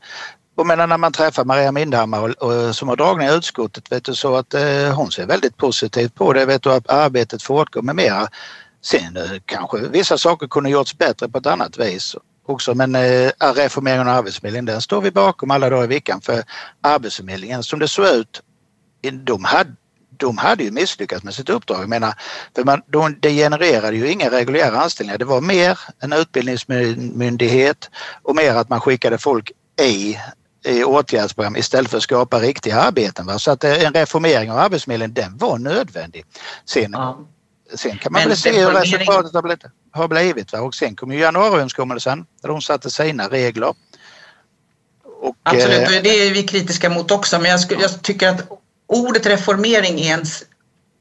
Och menar när man träffar Maria Mindhammar och, och, som har dragning i utskottet vet du, så att eh, hon ser väldigt positivt på det. Vet du, att arbetet fortgår med mera. Sen eh, kanske vissa saker kunde gjorts bättre på ett annat vis också. Men eh, reformeringen av Arbetsförmedlingen den står vi bakom alla dagar i veckan för Arbetsförmedlingen som det såg ut, de hade de hade ju misslyckats med sitt uppdrag. Jag menar, för man, de, det genererade ju inga reguljära anställningar. Det var mer en utbildningsmyndighet och mer att man skickade folk i, i åtgärdsprogram istället för att skapa riktiga arbeten. Va? Så att eh, en reformering av Arbetsförmedlingen den var nödvändig. Sen, ja sen kan man väl se hur resultatet har blivit har blivit. Va? Och sen kom ju januariöverenskommelsen där de satte sina regler. Och, Absolut, eh, det är vi kritiska mot också men jag, skulle, jag tycker att ordet reformering är en,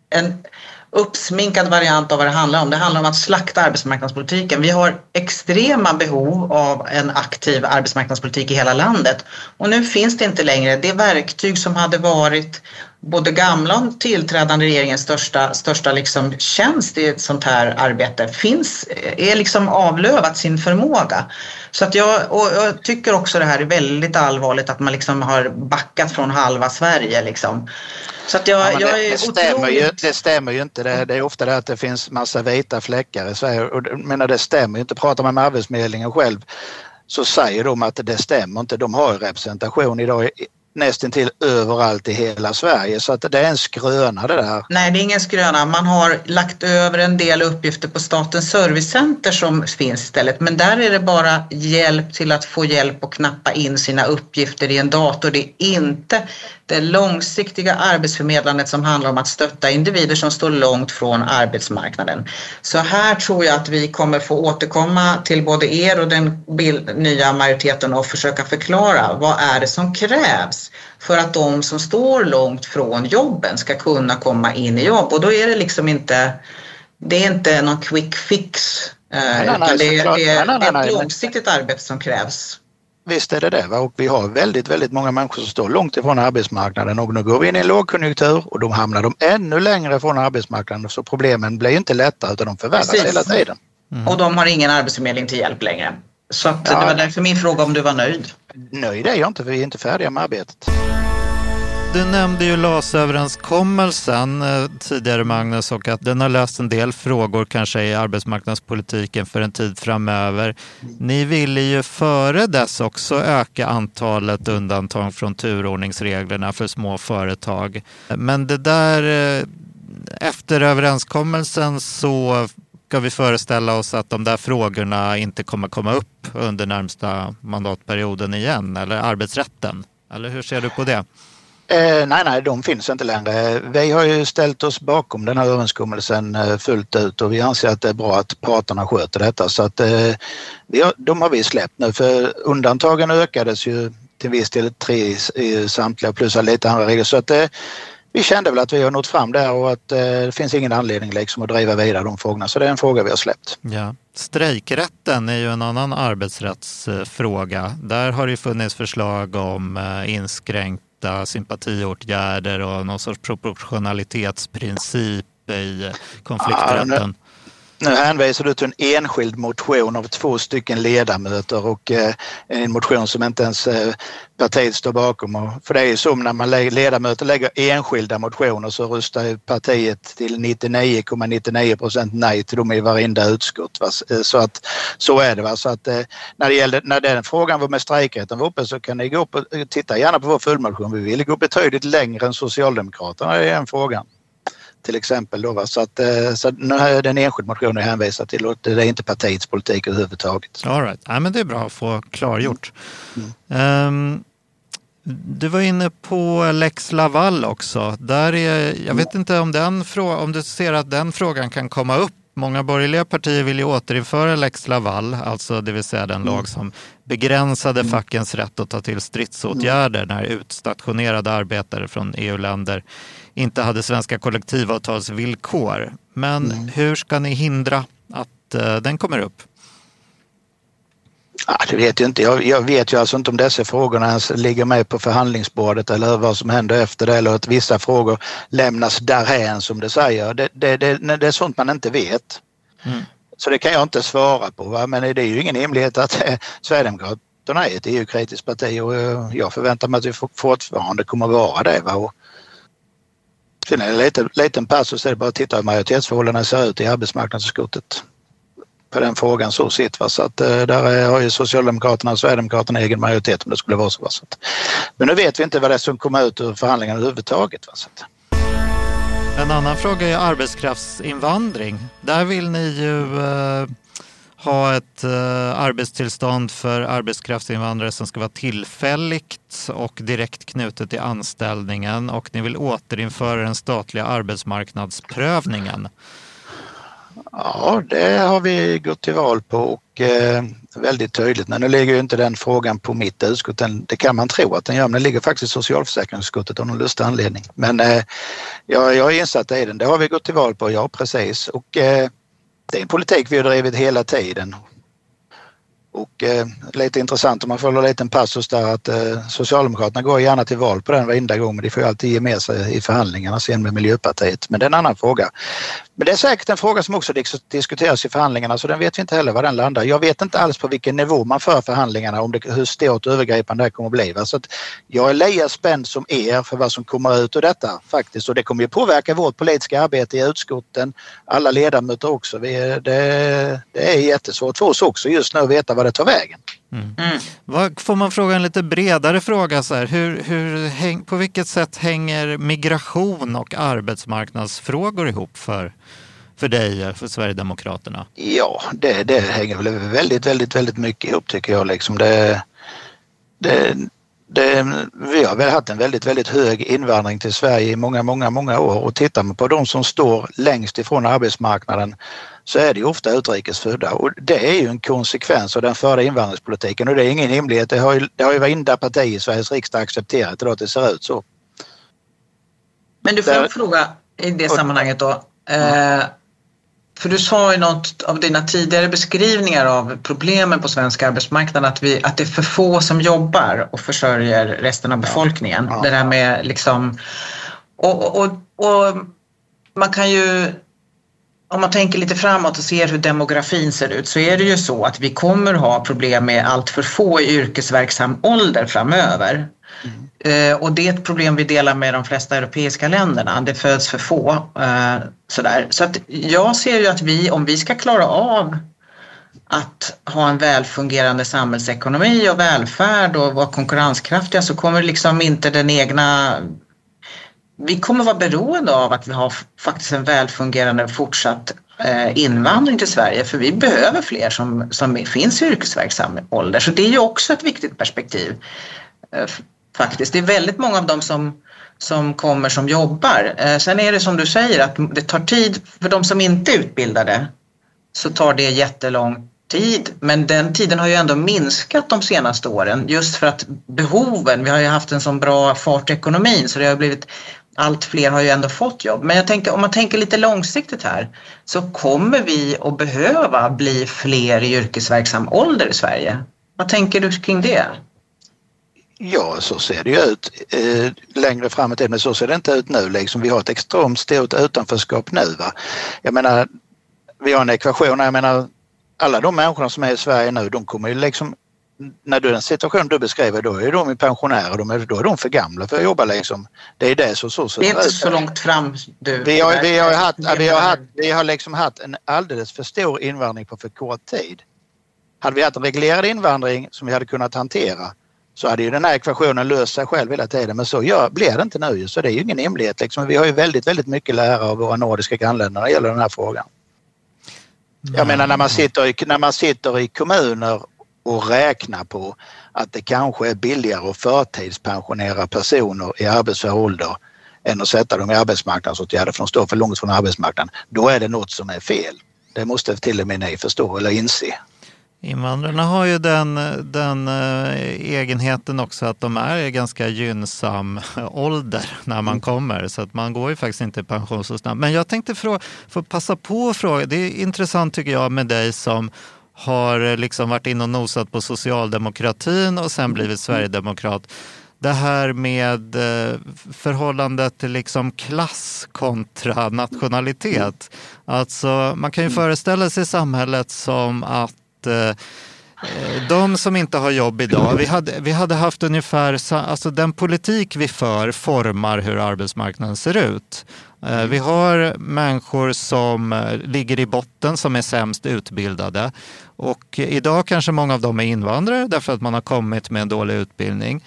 en uppsminkad variant av vad det handlar om. Det handlar om att slakta arbetsmarknadspolitiken. Vi har extrema behov av en aktiv arbetsmarknadspolitik i hela landet och nu finns det inte längre det verktyg som hade varit både gamla och tillträdande regeringens största, största liksom tjänst i ett sånt här arbete finns, är liksom avlövat sin förmåga. Så att jag, och jag tycker också det här är väldigt allvarligt att man liksom har backat från halva Sverige. Liksom. Så att jag, ja, jag är det, stämmer ju, det stämmer ju inte. Det, det, är ofta det att det finns massa vita fläckar i Sverige. Och, menar, det stämmer ju inte. Pratar man med Arbetsförmedlingen själv så säger de att det stämmer inte. De har representation idag nästintill överallt i hela Sverige. Så att det är en skröna det där. Nej, det är ingen skröna. Man har lagt över en del uppgifter på Statens servicecenter som finns istället. Men där är det bara hjälp till att få hjälp och knappa in sina uppgifter i en dator. Det är inte det långsiktiga arbetsförmedlandet som handlar om att stötta individer som står långt från arbetsmarknaden. Så här tror jag att vi kommer få återkomma till både er och den nya majoriteten och försöka förklara vad är det som krävs för att de som står långt från jobben ska kunna komma in i jobb och då är det liksom inte det är inte någon quick fix eh, utan det är ett långsiktigt arbete som krävs. Visst är det det. Va? Och vi har väldigt, väldigt många människor som står långt ifrån arbetsmarknaden och nu går vi in i en lågkonjunktur och då hamnar de ännu längre från arbetsmarknaden så problemen blir inte lättare utan de förvärras Precis. hela tiden. Mm. Och de har ingen arbetsförmedling till hjälp längre. Så ja. det var därför min fråga om du var nöjd. Nöjd är jag inte för vi är inte färdiga med arbetet. Du nämnde ju LAS-överenskommelsen eh, tidigare Magnus och att den har löst en del frågor kanske i arbetsmarknadspolitiken för en tid framöver. Ni ville ju före dess också öka antalet undantag från turordningsreglerna för små företag. Men det där, eh, efter överenskommelsen så ska vi föreställa oss att de där frågorna inte kommer komma upp under närmsta mandatperioden igen, eller arbetsrätten? Eller hur ser du på det? Eh, nej, nej, de finns inte längre. Vi har ju ställt oss bakom den här överenskommelsen eh, fullt ut och vi anser att det är bra att parterna sköter detta så att eh, vi har, de har vi släppt nu för undantagen ökades ju till viss del tre i samtliga plus lite andra regler så att eh, vi kände väl att vi har nått fram där och att eh, det finns ingen anledning liksom att driva vidare de frågorna. Så det är en fråga vi har släppt. Ja. Strejkrätten är ju en annan arbetsrättsfråga. Där har det funnits förslag om eh, inskränkt inskränkta sympatiåtgärder och någon sorts proportionalitetsprincip i konflikträtten. Nu hänvisar du till en enskild motion av två stycken ledamöter och eh, en motion som inte ens eh, partiet står bakom. Och, för det är ju så när man ledamöter lägger enskilda motioner så röstar partiet till 99,99 procent ,99 nej till dem i varenda utskott. Va? Eh, så att så är det. Va? Så att, eh, när, det gällde, när den frågan var med strejkrätten var uppe så kan ni gå upp och eh, titta gärna på vår följdmotion. Vi vill gå betydligt längre än Socialdemokraterna i den frågan till exempel. Då, va? Så, att, eh, så nu är det en enskild motion jag hänvisar till och det är inte partiets politik överhuvudtaget. All right. ja, men det är bra att få klargjort. Mm. Um, du var inne på lex Laval också. Där är, jag vet inte om, den, om du ser att den frågan kan komma upp Många borgerliga partier vill ju återinföra lex Laval, alltså det vill säga den lag mm. som begränsade mm. fackens rätt att ta till stridsåtgärder när utstationerade arbetare från EU-länder inte hade svenska kollektivavtalsvillkor. Men mm. hur ska ni hindra att uh, den kommer upp? Ja, det vet jag inte. Jag, jag, vet ju alltså inte om dessa frågorna ens ligger med på förhandlingsbordet eller vad som händer efter det eller att vissa frågor lämnas därhän som det säger. Det, det, det, det är sånt man inte vet. Mm. Så det kan jag inte svara på. Va? Men det är ju ingen hemlighet att eh, Sverigedemokraterna är ett EU-kritiskt parti och eh, jag förväntar mig att vi fortfarande kommer att vara det. Va? Och Sen är det en liten, liten passus, är det bara att titta hur majoritetsförhållandena ser ut i arbetsmarknadsutskottet på den frågan så sitt. Va? Så att, eh, där har ju Socialdemokraterna och Sverigedemokraterna egen majoritet om det skulle vara så. Va? så att, men nu vet vi inte vad det är som kommer ut ur förhandlingarna överhuvudtaget. Va? Så att. En annan fråga är arbetskraftsinvandring. Där vill ni ju eh, ha ett eh, arbetstillstånd för arbetskraftsinvandrare som ska vara tillfälligt och direkt knutet till anställningen och ni vill återinföra den statliga arbetsmarknadsprövningen. Ja, det har vi gått till val på och eh, väldigt tydligt. Men nu ligger ju inte den frågan på mitt utskott. Den, det kan man tro att den gör, men den ligger faktiskt i socialförsäkringsutskottet av någon lustig anledning. Men eh, jag, jag är insatt i den. Det har vi gått till val på, ja precis. Och eh, det är en politik vi har drivit hela tiden. Och eh, lite intressant om man följer en liten passus där att eh, Socialdemokraterna går gärna till val på den varenda gång men de får ju alltid ge med sig i förhandlingarna sen med Miljöpartiet. Men det är en annan fråga. Men det är säkert en fråga som också diskuteras i förhandlingarna så den vet vi inte heller var den landar. Jag vet inte alls på vilken nivå man för förhandlingarna, om det, hur stort och övergripande det kommer att bli. Så att jag är lika spänd som er för vad som kommer ut ur detta faktiskt och det kommer ju påverka vårt politiska arbete i utskotten, alla ledamöter också. Vi, det, det är jättesvårt för oss också just nu att veta vad det tar vägen. Mm. Vad, får man fråga en lite bredare fråga? Så här, hur, hur, häng, på vilket sätt hänger migration och arbetsmarknadsfrågor ihop för, för dig, för Sverigedemokraterna? Ja, det, det hänger väl väldigt, väldigt, väldigt mycket ihop tycker jag. Liksom det, det, det, vi har väl haft en väldigt, väldigt hög invandring till Sverige i många, många, många år och tittar man på de som står längst ifrån arbetsmarknaden så är det ju ofta utrikesfödda och det är ju en konsekvens av den förda invandringspolitiken och det är ingen hemlighet. Det har ju, det har ju varenda parti i Sveriges riksdag accepterat idag att det ser ut så. Men du får en fråga i det sammanhanget då. Eh, för du sa i något av dina tidigare beskrivningar av problemen på svensk arbetsmarknad att, vi, att det är för få som jobbar och försörjer resten av befolkningen. Ja. Det där med liksom... Och, och, och, man kan ju... Om man tänker lite framåt och ser hur demografin ser ut så är det ju så att vi kommer ha problem med allt för få i yrkesverksam ålder framöver. Mm. Eh, och det är ett problem vi delar med de flesta europeiska länderna. Det föds för få. Eh, sådär. Så att jag ser ju att vi, om vi ska klara av att ha en välfungerande samhällsekonomi och välfärd och vara konkurrenskraftiga så kommer liksom inte den egna... Vi kommer vara beroende av att vi har faktiskt en välfungerande fortsatt eh, invandring till Sverige för vi behöver fler som, som finns i yrkesverksam ålder. Så det är ju också ett viktigt perspektiv faktiskt. Det är väldigt många av dem som, som kommer som jobbar. Eh, sen är det som du säger att det tar tid för de som inte är utbildade så tar det jättelång tid. Men den tiden har ju ändå minskat de senaste åren just för att behoven, vi har ju haft en sån bra fart i ekonomin så det har blivit allt fler har ju ändå fått jobb. Men jag tänker, om man tänker lite långsiktigt här så kommer vi att behöva bli fler i yrkesverksam ålder i Sverige. Vad tänker du kring det? Ja, så ser det ju ut eh, längre fram i tiden, men så ser det inte ut nu. Liksom. Vi har ett extremt stort utanförskap nu. Va? Jag menar, vi har en ekvation, jag menar alla de människorna som är i Sverige nu, de kommer ju liksom när du den situation du beskriver, då är de pensionärer, de är, då är de för gamla för att jobba liksom. Det är det så, så, så Det är inte så långt fram du. Vi har, vi har, haft, vi har, haft, vi har liksom haft en alldeles för stor invandring på för kort tid. Hade vi haft en reglerad invandring som vi hade kunnat hantera så hade ju den här ekvationen löst sig själv hela tiden. Men så gör, blir det inte nu så det är ju ingen hemlighet. Liksom. Vi har ju väldigt, väldigt mycket lära av våra nordiska grannländer när det gäller den här frågan. Jag menar när man sitter i, när man sitter i kommuner och räknar på att det kanske är billigare att förtidspensionera personer i arbetsför ålder än att sätta dem i arbetsmarknadsåtgärder för de står för långt från arbetsmarknaden. Då är det något som är fel. Det måste till och med ni förstå eller inse. Invandrarna har ju den, den äh, egenheten också att de är i ganska gynnsam ålder när man mm. kommer. Så att man går ju faktiskt inte i pension så snabbt. Men jag tänkte få passa på att fråga. Det är intressant tycker jag med dig som har liksom varit inne och nosat på socialdemokratin och sen blivit sverigedemokrat. Det här med eh, förhållandet till liksom klass kontra nationalitet. Alltså man kan ju föreställa sig samhället som att Eh, eh, de som inte har jobb idag, vi hade, vi hade haft ungefär, alltså den politik vi för formar hur arbetsmarknaden ser ut. Eh, vi har människor som eh, ligger i botten som är sämst utbildade och idag kanske många av dem är invandrare därför att man har kommit med en dålig utbildning.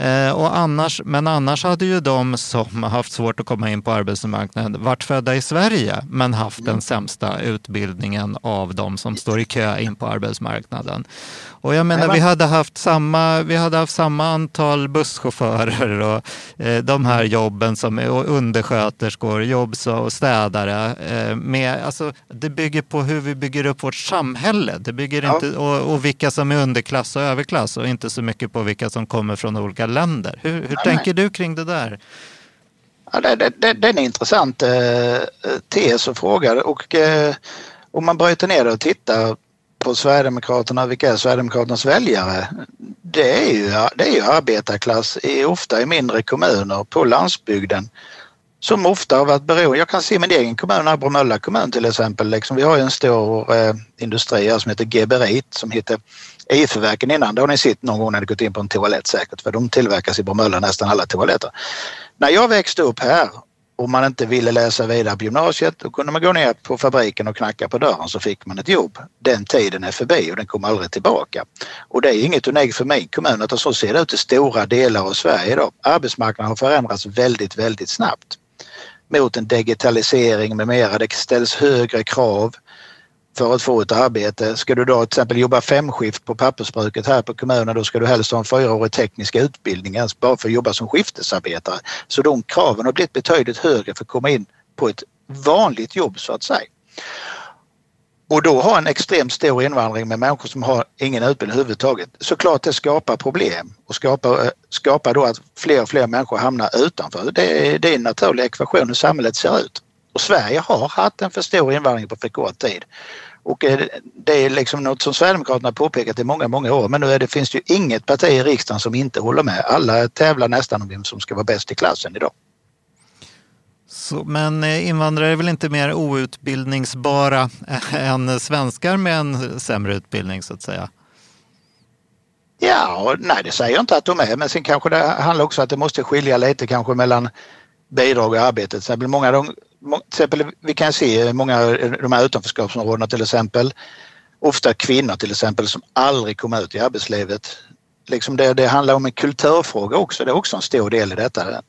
Eh, och annars, men annars hade ju de som haft svårt att komma in på arbetsmarknaden varit födda i Sverige men haft den sämsta utbildningen av de som står i kö in på arbetsmarknaden. Och jag menar, vi hade haft samma, vi hade haft samma antal busschaufförer och eh, de här jobben som och undersköterskor, jobbs och städare. Eh, med, alltså, det bygger på hur vi bygger upp vårt samhälle. Det bygger ja. inte, och, och vilka som är underklass och överklass och inte så mycket på vilka som kommer från olika länder. Hur, hur ja, tänker du kring det där? Ja, det, det, det, det är en intressant eh, tes och fråga och eh, om man bryter ner det och tittar på Sverigedemokraterna, vilka är Sverigedemokraternas väljare? Det är ju, det är ju arbetarklass, i, ofta i mindre kommuner på landsbygden som ofta har varit beroende. Jag kan se min egen kommun, Bromölla kommun till exempel. Liksom, vi har ju en stor eh, industri här som heter Geberit som heter IFÖ-verken innan. Det har ni sett någon gång när ni gått in på en toalett säkert för de tillverkas i Bromölla nästan alla toaletter. När jag växte upp här och man inte ville läsa vidare på gymnasiet då kunde man gå ner på fabriken och knacka på dörren så fick man ett jobb. Den tiden är förbi och den kommer aldrig tillbaka. Och det är inget unikt för min kommun utan så ser det ut i stora delar av Sverige idag. Arbetsmarknaden har förändrats väldigt, väldigt snabbt mot en digitalisering med mera. Det ställs högre krav för att få ett arbete. Ska du då till exempel jobba femskift på pappersbruket här på kommunen då ska du helst ha en fyraårig teknisk utbildning ens bara för att jobba som skiftesarbetare. Så de kraven har blivit betydligt högre för att komma in på ett vanligt jobb så att säga. Och då ha en extremt stor invandring med människor som har ingen utbildning överhuvudtaget. Såklart det skapar problem och skapar, eh, skapar då att fler och fler människor hamnar utanför. Det är, det är en naturlig ekvation hur samhället ser ut. Och Sverige har haft en för stor invandring på för kort tid. Och eh, det är liksom något som Sverigedemokraterna påpekat i många, många år. Men nu är det, finns det ju inget parti i riksdagen som inte håller med. Alla tävlar nästan om vem som ska vara bäst i klassen idag. Så, men eh, invandrare är väl inte mer outbildningsbara eh, än svenskar med en sämre utbildning så att säga? Ja, nej det säger jag inte att de är men sen kanske det handlar också om att det måste skilja lite kanske mellan bidrag och arbete. Till exempel, många de, till exempel, vi kan se många av de här utanförskapsområdena till exempel. Ofta kvinnor till exempel som aldrig kommer ut i arbetslivet. Liksom det, det handlar om en kulturfråga också. Det är också en stor del i detta.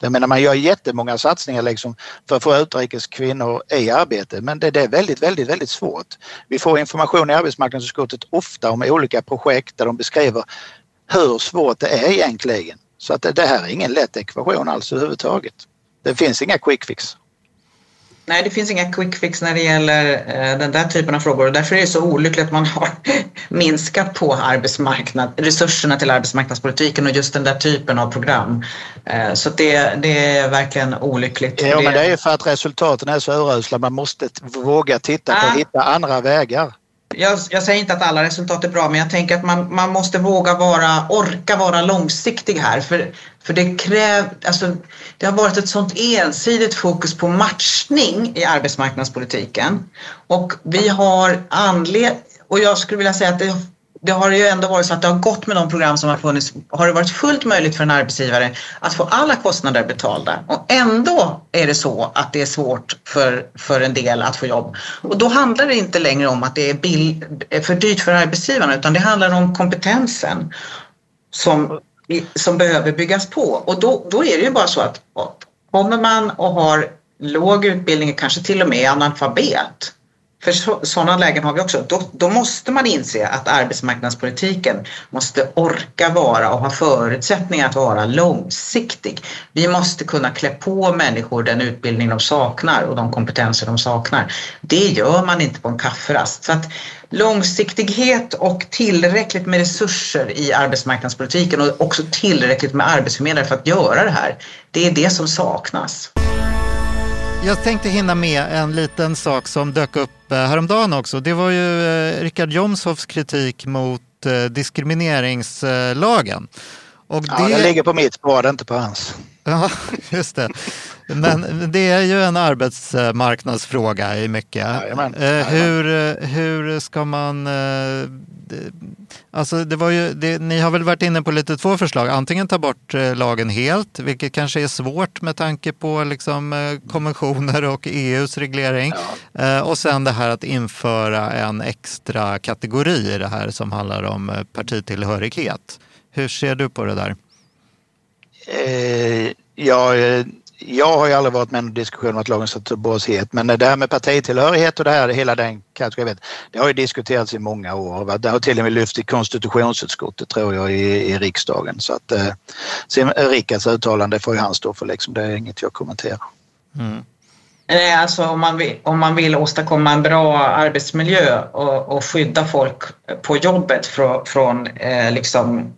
Jag menar man gör jättemånga satsningar liksom för att få utrikes kvinnor i arbete men det, det, är väldigt, väldigt, väldigt svårt. Vi får information i arbetsmarknadsutskottet ofta om olika projekt där de beskriver hur svårt det är egentligen. Så att det, det här är ingen lätt ekvation alls överhuvudtaget. Det finns inga quick fix. Nej, det finns inga quick fix när det gäller eh, den där typen av frågor och därför är det så olyckligt att man har minskat på arbetsmarknad, resurserna till arbetsmarknadspolitiken och just den där typen av program. Eh, så det, det är verkligen olyckligt. Ja, men det är för att resultaten är så urusla. Man måste våga titta på att ah. hitta andra vägar jag, jag, säger inte att alla resultat är bra men jag tänker att man, man måste våga vara, orka vara långsiktig här. För, för det, kräv, alltså, det har varit ett sånt ensidigt fokus på matchning i arbetsmarknadspolitiken. Och vi har anledning, och jag skulle vilja säga att det det har ju ändå varit så att det har gått med de program som har funnits, har det varit fullt möjligt för en arbetsgivare att få alla kostnader betalda. Och ändå är det så att det är svårt för, för en del att få jobb. Och då handlar det inte längre om att det är bill, för dyrt för arbetsgivarna utan det handlar om kompetensen som, som behöver byggas på. Och då, då är det ju bara så att kommer man och har låg utbildning, kanske till och med analfabet, för så, sådana lägen har vi också. Då, då, måste man inse att arbetsmarknadspolitiken måste orka vara och ha förutsättningar att vara långsiktig. Vi måste kunna klä på människor den utbildning de saknar och de kompetenser de saknar. Det gör man inte på en kafferast. Så att långsiktighet och tillräckligt med resurser i arbetsmarknadspolitiken och också tillräckligt med arbetsförmedlare för att göra det här. Det är det som saknas. Jag tänkte hinna med en liten sak som dök upp eh, häromdagen också. Det var ju eh, Richard Jomshofs kritik mot eh, diskrimineringslagen. Och det... Ja, den ligger på mitt spår, inte på hans. Ja, just det. Men det är ju en arbetsmarknadsfråga i mycket. Jajamän. Hur, hur ska man Alltså det var ju, det, ni har väl varit inne på lite två förslag. Antingen ta bort eh, lagen helt, vilket kanske är svårt med tanke på liksom, eh, konventioner och EUs reglering. Ja. Eh, och sen det här att införa en extra kategori i det här som handlar om partitillhörighet. Hur ser du på det där? Eh, ja, jag har ju aldrig varit med i en diskussion om att lagen ska tas het men det här med partitillhörighet och det här, hela den kategorin, det har ju diskuterats i många år. Det har till och med lyft i konstitutionsutskottet tror jag i, i riksdagen. Så att, eh, Rickards uttalande får ju han stå för, liksom. det är inget jag kommenterar. Mm. Alltså om man, vill, om man vill åstadkomma en bra arbetsmiljö och, och skydda folk på jobbet från, från eh, liksom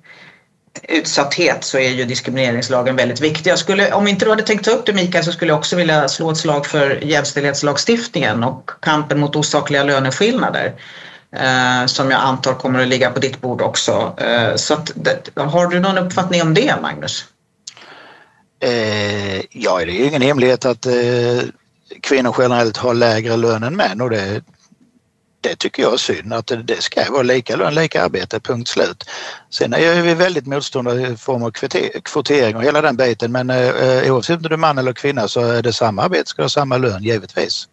utsatthet så är ju diskrimineringslagen väldigt viktig. Jag skulle, om inte du hade tänkt ta upp det Mikael så skulle jag också vilja slå ett slag för jämställdhetslagstiftningen och kampen mot osakliga löneskillnader. Eh, som jag antar kommer att ligga på ditt bord också. Eh, så att, har du någon uppfattning om det Magnus? Eh, ja, det är ju ingen hemlighet att eh, kvinnor generellt har lägre lön än män och det det tycker jag är synd att det ska vara lika lön, lika arbete, punkt slut. Sen är vi väldigt motståndare i form av kvotering och hela den biten men eh, eh, oavsett om du är man eller kvinna så är det samma arbete ska ha samma lön givetvis.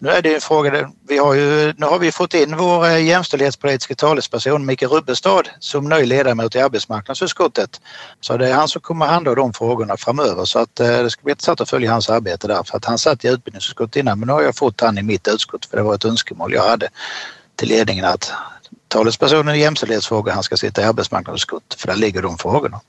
Nu är det en fråga, vi har ju, nu har vi fått in vår eh, jämställdhetspolitiska talesperson Mikael Rubbestad som ny ledamot i arbetsmarknadsutskottet. Så det är han som kommer handla de frågorna framöver så att eh, det ska bli intressant att följa hans arbete där. För att han satt i utbildningsutskottet innan men nu har jag fått han i mitt utskott för det var ett önskemål jag hade till ledningen att talespersonen i jämställdhetsfrågor han ska sitta i arbetsmarknadsutskottet för där ligger de frågorna.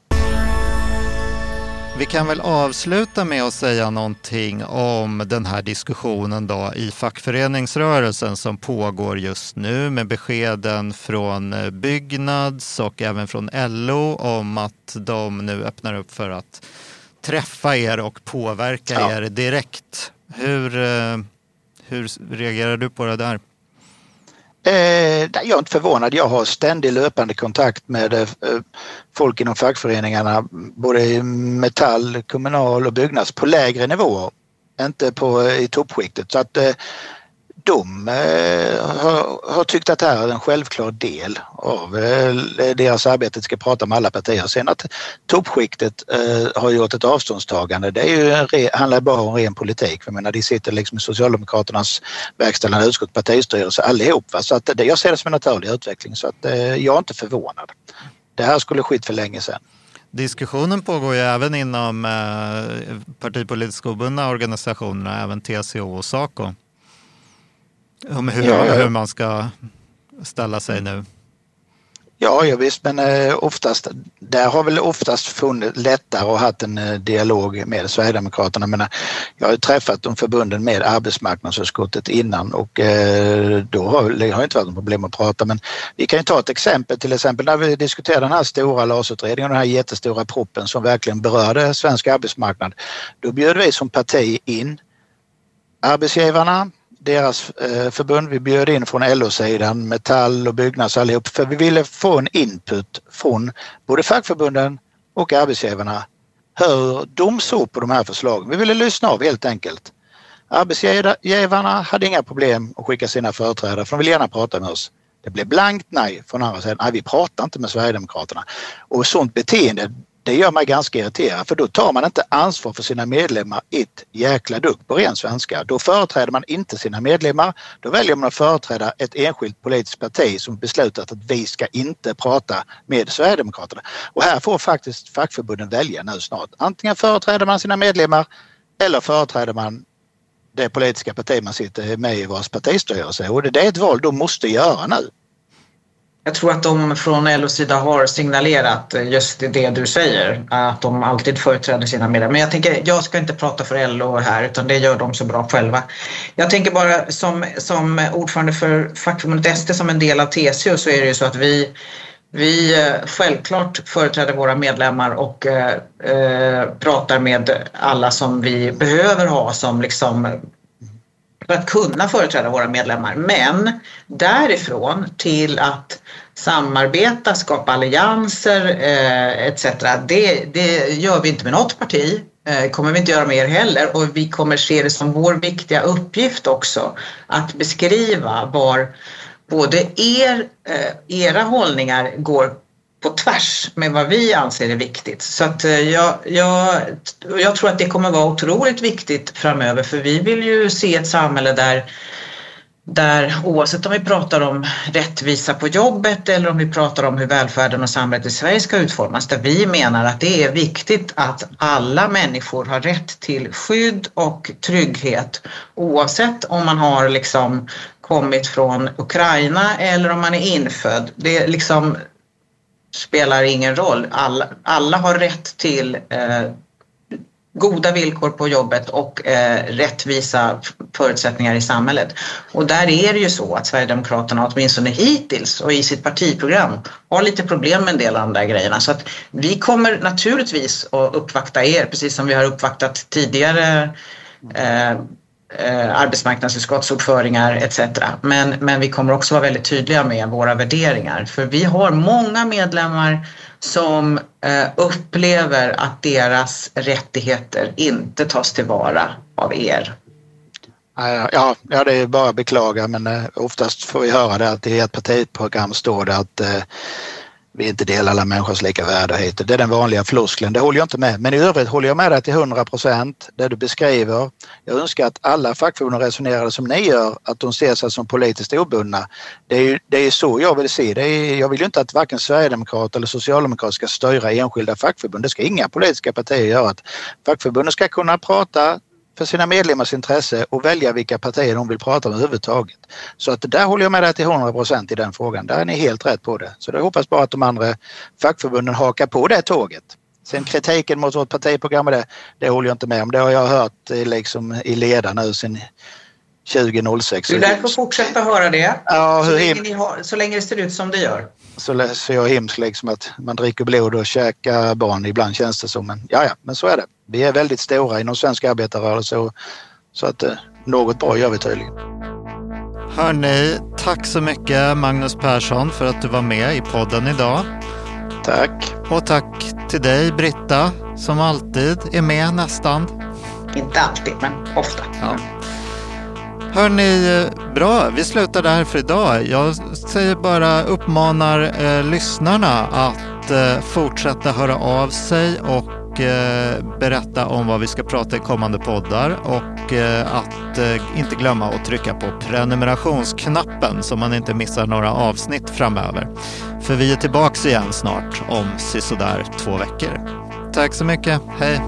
Vi kan väl avsluta med att säga någonting om den här diskussionen då i fackföreningsrörelsen som pågår just nu med beskeden från eh, Byggnads och även från LO om att de nu öppnar upp för att träffa er och påverka ja. er direkt. Hur, eh, hur reagerar du på det där? Eh, jag är inte förvånad. Jag har ständig löpande kontakt med eh, folk inom fackföreningarna, både i Metall, Kommunal och Byggnads på lägre nivåer, inte på, eh, i toppskiktet. Så att eh, de eh, har, har, tyckt att det här är en självklar del av eh, deras arbete, ska prata med alla partier. Sen att toppskiktet eh, har gjort ett avståndstagande, det är ju re, handlar bara om ren politik. Jag menar, de sitter liksom i Socialdemokraternas verkställande utskott, partistyrelse allihop. Va? Så att det, jag ser det som en naturlig utveckling så att eh, jag är inte förvånad. Det här skulle skett för länge sedan. Diskussionen pågår ju även inom eh, partipolitiskt obundna organisationerna, även TCO och Saco. Om hur, ja, ja. hur man ska ställa sig nu. Ja, ja visst, men eh, oftast, där har väl oftast funnits lättare att ha en eh, dialog med Sverigedemokraterna. Men, jag har träffat de förbunden med arbetsmarknadsutskottet innan och eh, då har det har inte varit något problem att prata. Men vi kan ju ta ett exempel, till exempel när vi diskuterade den här stora LAS-utredningen, den här jättestora proppen som verkligen berörde svensk arbetsmarknad. Då bjöd vi som parti in arbetsgivarna, deras eh, förbund. Vi bjöd in från LO-sidan, Metall och Byggnads allihop för vi ville få en input från både fackförbunden och arbetsgivarna hur de såg på de här förslagen. Vi ville lyssna av helt enkelt. Arbetsgivarna hade inga problem att skicka sina företrädare för de ville gärna prata med oss. Det blev blankt nej från andra sidan. Nej, vi pratar inte med Sverigedemokraterna. Och sånt beteende det gör mig ganska irriterad för då tar man inte ansvar för sina medlemmar ett jäkla dugg på ren svenska. Då företräder man inte sina medlemmar. Då väljer man att företräda ett enskilt politiskt parti som beslutat att vi ska inte prata med Sverigedemokraterna. Och här får faktiskt fackförbunden välja nu snart. Antingen företräder man sina medlemmar eller företräder man det politiska parti man sitter med i vars partistyrelse. Och det är ett val de måste göra nu. Jag tror att de från LOs sida har signalerat eh, just det du säger, att de alltid företräder sina medlemmar. Men jag tänker, jag ska inte prata för LO här utan det gör de så bra själva. Jag tänker bara som, som ordförande för fackförbundet ST som en del av TCO så är det ju så att vi vi eh, självklart företräder våra medlemmar och eh, eh, pratar med alla som vi behöver ha som liksom för att kunna företräda våra medlemmar. Men därifrån till att samarbeta, skapa allianser eh, etc. Det, det gör vi inte med något parti eh, kommer vi inte göra med er heller och vi kommer se det som vår viktiga uppgift också att beskriva var både er, eh, era hållningar går på tvärs med vad vi anser är viktigt. Så att eh, jag, jag, jag tror att det kommer vara otroligt viktigt framöver för vi vill ju se ett samhälle där där oavsett om vi pratar om rättvisa på jobbet eller om vi pratar om hur välfärden och samhället i Sverige ska utformas, där vi menar att det är viktigt att alla människor har rätt till skydd och trygghet oavsett om man har liksom kommit från Ukraina eller om man är infödd. Det liksom spelar ingen roll. Alla, alla har rätt till eh, goda villkor på jobbet och eh, rättvisa förutsättningar i samhället. Och där är det ju så att Sverigedemokraterna åtminstone hittills och i sitt partiprogram har lite problem med en del av de där grejerna. Så att vi kommer naturligtvis att uppvakta er precis som vi har uppvaktat tidigare eh, eh, arbetsmarknadsutskottsordföringar etc. Men, men vi kommer också vara väldigt tydliga med våra värderingar för vi har många medlemmar som eh, upplever att deras rättigheter inte tas tillvara av er. Ja, ja, det är bara att beklaga men eh, oftast får vi höra det att i ert partiprogram står det att eh, vi inte delar alla människors lika värde hit. Det är den vanliga floskeln. Det håller jag inte med. Men i övrigt håller jag med dig till 100 procent. Det du beskriver. Jag önskar att alla fackförbund resonerade som ni gör, att de ser sig som politiskt obundna. Det är, ju, det är så jag vill se det. Är, jag vill ju inte att varken Sverigedemokrater eller Socialdemokrater ska styra enskilda fackförbund. Det ska inga politiska partier göra. Fackförbunden ska kunna prata för sina medlemmars intresse och välja vilka partier de vill prata om överhuvudtaget. Så att där håller jag med dig till 100 procent i den frågan. Där är ni helt rätt på det. Så jag hoppas bara att de andra fackförbunden hakar på det tåget. Sen kritiken mot vårt partiprogram, det, det håller jag inte med om. Det har jag hört liksom i leda nu sen 2006. Du lär få fortsätta höra det. Ja, så, länge har, så länge det ser ut som det gör. Så, så jag hemskt liksom att man dricker blod och käkar barn ibland känns det som. Men ja, ja, men så är det. Vi är väldigt stora inom svensk arbetarrörelse och, så att eh, något bra gör vi tydligen. Hörni, tack så mycket Magnus Persson för att du var med i podden idag. Tack. Och tack till dig Britta som alltid är med nästan. Inte alltid, men ofta. Ja. Hörni, bra. Vi slutar där för idag. Jag säger bara uppmanar eh, lyssnarna att eh, fortsätta höra av sig och eh, berätta om vad vi ska prata i kommande poddar och eh, att eh, inte glömma att trycka på prenumerationsknappen så man inte missar några avsnitt framöver. För vi är tillbaks igen snart om sisådär två veckor. Tack så mycket. Hej!